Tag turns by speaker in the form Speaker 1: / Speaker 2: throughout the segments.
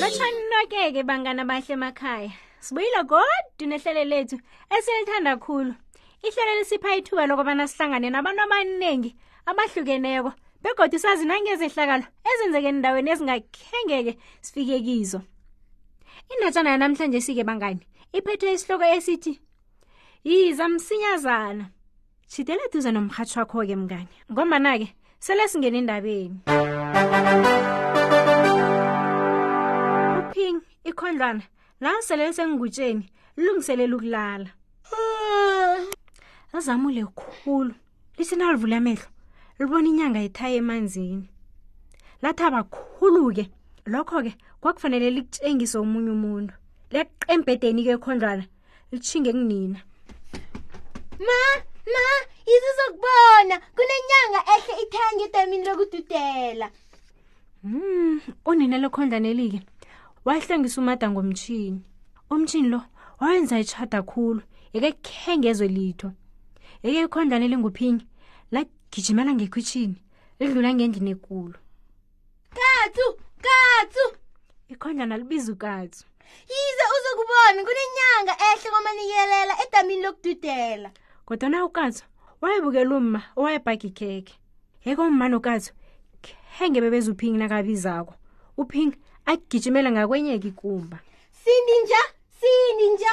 Speaker 1: Lotshani-ke bangana bahle emakhaya sibuyile godu nehlelo lethu esilithanda khulu ihlelo lisipha ithuba lokubana sihlangane nabantu abaningi abahlukeneko begodwa sazi nangezehlakalo ezenzeke endaweni ezingakhengeke sifike kizo indatshana yanamhlanje sike bangani iphethe isihloko esithi yiza msinyazana tshidela duze nomrhatshi wakho-ke mngane ngombana-ke sele singene endabeni uphing ikhondlwana langiselele sengigutsheni lilungiselela ukulala azamule khulu lithi nalivula amehlo libona inyanga ithaye emanzini lathaba khulu-ke lokho-ke kwakufanele likutshengise omunye umuntu liyaqembhedeni-ke ekhondlwana litjhinge kunina
Speaker 2: ma ma izizokubona kunenyanga ehle ithenge idamini lokududela
Speaker 1: mm unina lokhondlanelike wahlengisa umada ngomtshini umtshini lo wawenza itshada khulu yeke khengezwe litho yeke ikhondlanele nguphingi lagijimela ngekhwitshini lidlula ngendlini ekulu
Speaker 2: katsu katsu
Speaker 1: ikhonyana libiza ukatsu
Speaker 2: yize uzokubona kunenyanga ehle kwamaniyelela edamini lokududela
Speaker 1: kodwa na ukatsu wayebukela umma owayebhaga ikhekhe yeke umma nokatsu khenge bebezuphingi nakabizako uphingi agijimela ngakwenyeke ikumba
Speaker 2: sindinja sindinja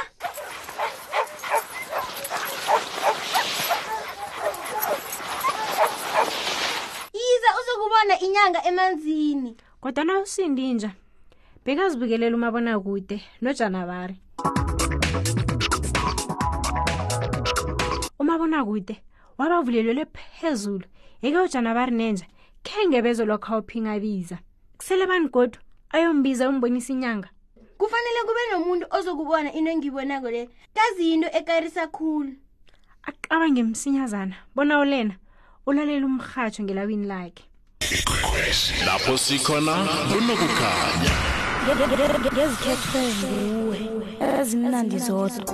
Speaker 2: yize uzokubona inyanga emanzini
Speaker 1: kodwana usindinja bekazibukelela umabonakude nojanabari umabonakude wabavulelwele phezulu yeke ujanabari nenja khenge bezolokha uphingabiza kusele bani godu ayombiza umbonisa inyanga
Speaker 2: kufanele kube nomuntu ozokubona into engiyibonako le kazi yinto ekarisa khulu
Speaker 1: acabange msinyazana bona ulena ulalela umrhatsho ngelawini lakhe
Speaker 3: lapho sikhona kunokukhanya
Speaker 4: ngezikhethwe nguwe ezimnandi zodwa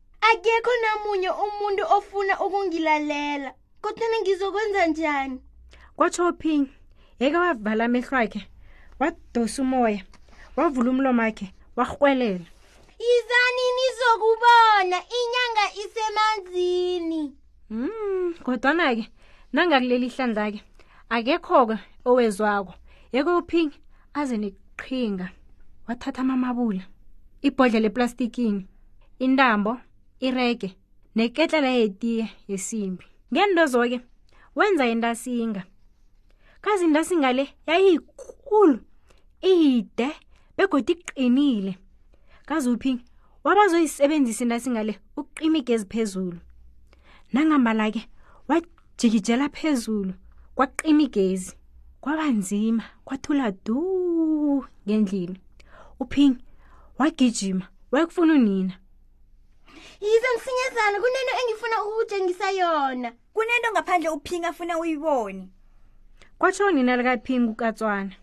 Speaker 2: akekho namunye umuntu ofuna ukungilalela kodwana ngizokwenza njani
Speaker 1: kwatsho uphing yeke wavala amehlo akhe wadosa umoya wavula umlomo wakhe warhwelela
Speaker 2: yizani nizokubona inyanga isemanzini
Speaker 1: mm kodwana-ke nangakuleli ihlandla-ke akekho-ke owezwako yeke uphingi aze nekuqhinga wathatha amamabula ibhodlela eplastikini intambo irege neketlela yetiye yesimbi ngento zoke wenza intasinga kazi intasinga le yayiyikulu iyide begodi iqinile kazuphi wabazoyisebenzisa intasinga le ukuqima igezi phezulu nangambala-ke wajikijela phezulu kwaqima igezi kwaba nzima kwathula du ngendlini uphing wagijima wayekufuna unina
Speaker 2: yize msinyazana kunento engifuna ukukutshengisa yona
Speaker 5: kunento ngaphandle uphing afuna uyibone
Speaker 1: kwatsho unina likaphing kukatswana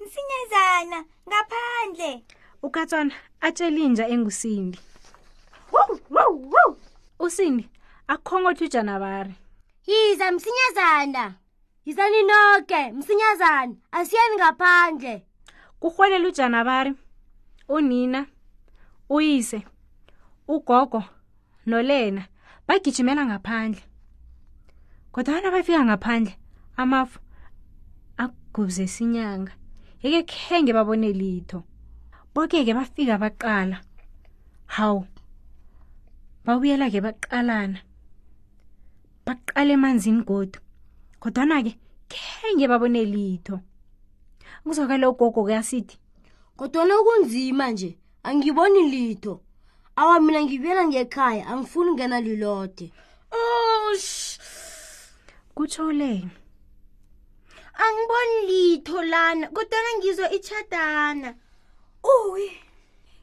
Speaker 5: msinyazana ngaphandle
Speaker 1: ukatswana atshela inja engusindi wow, wow, wow. usindi akhongothi ujanabari
Speaker 2: yiza msinyazana yizani noke msinyazana asiyeni ngaphandle
Speaker 1: kurhwelela ujanabari unina uyise ugogo nolena bagijimela ngaphandle kodwana bafika ngaphandle amafu agubze sinyanga yeke khenge babone litho boke-ke bafika baqala hawu babuyela-ke baqalana baqala emanzini godu kodwana-ke khenge babone litho kuzwakale ugogo kuyasithi
Speaker 6: kodwana okunzima nje angiboni litho awa mina ngibuyela ngekhaya angifuni ungena lilode
Speaker 2: osh
Speaker 1: oh, kutshole
Speaker 2: angiboni litho lana kodwana ngizwa itshadana
Speaker 5: uwi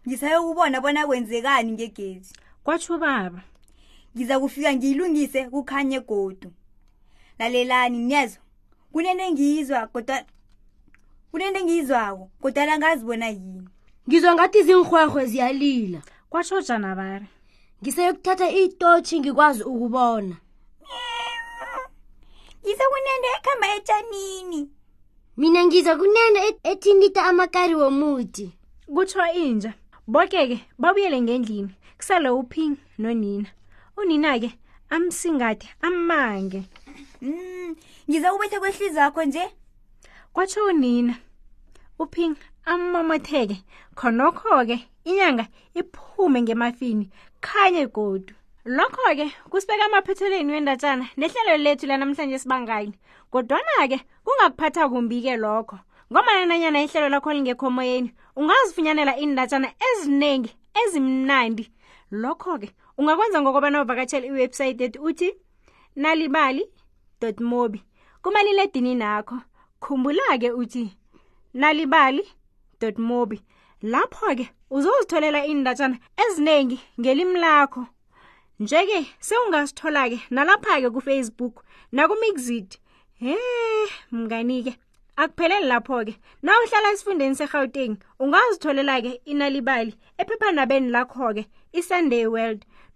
Speaker 5: ngisayokubona bona kwenzekani ngegezi
Speaker 1: kwatsho ubaba
Speaker 5: ngiza kufika ngiyilungise kukhanye godu lalelani niyezwa kunento engiyizwa kodwa kunento engiyizwako kodwana ngazi bona yini
Speaker 6: ngizwa ngathi izinhwehwe ziyalila
Speaker 1: kwatsho janabari
Speaker 6: ngiseyokuthatha itotshi ngikwazi ukubona
Speaker 5: ngizokunenda ekhamba etshanini
Speaker 6: mina ngiza kunena e-, ethintita amakari womuti
Speaker 1: kutsho inja boke-ke babuyele ngendlini kusale uphing nonina unina-ke amsingathe amange
Speaker 5: mm, ngiza ubethe kwehlizi yakho nje
Speaker 1: kwatsho unina uphing ammamatheke khonokho-ke inyanga iphume ngemafini khanye godu lokho-ke kusibeka amaphethelweni wendatshana nehlelo lethu lanamhlanje sibangani kodwana-ke kungakuphatha kumbi-ke lokho ngomana nanyana ihlelo lakho lingekhomoyeni ungazifunyanela iindatshana eziningi ezimnandi lokho-ke ungakwenza ngokobana uvakatshela iwebhsayithi ethi uthi nalibali mobi kumaliledini nakho khumbula-ke uthi nalibali mobi lapho-ke uzozitholela iindatshana eziningi ngelimi lakho nje-ke sewungasithola-ke nalapha-ke kufacebook nakumixit he mngani-ke akupheleli lapho-ke na uhlala esifundeni serhawuteng ungazitholela-ke inalibali ephephanabeni lakho-ke isunday world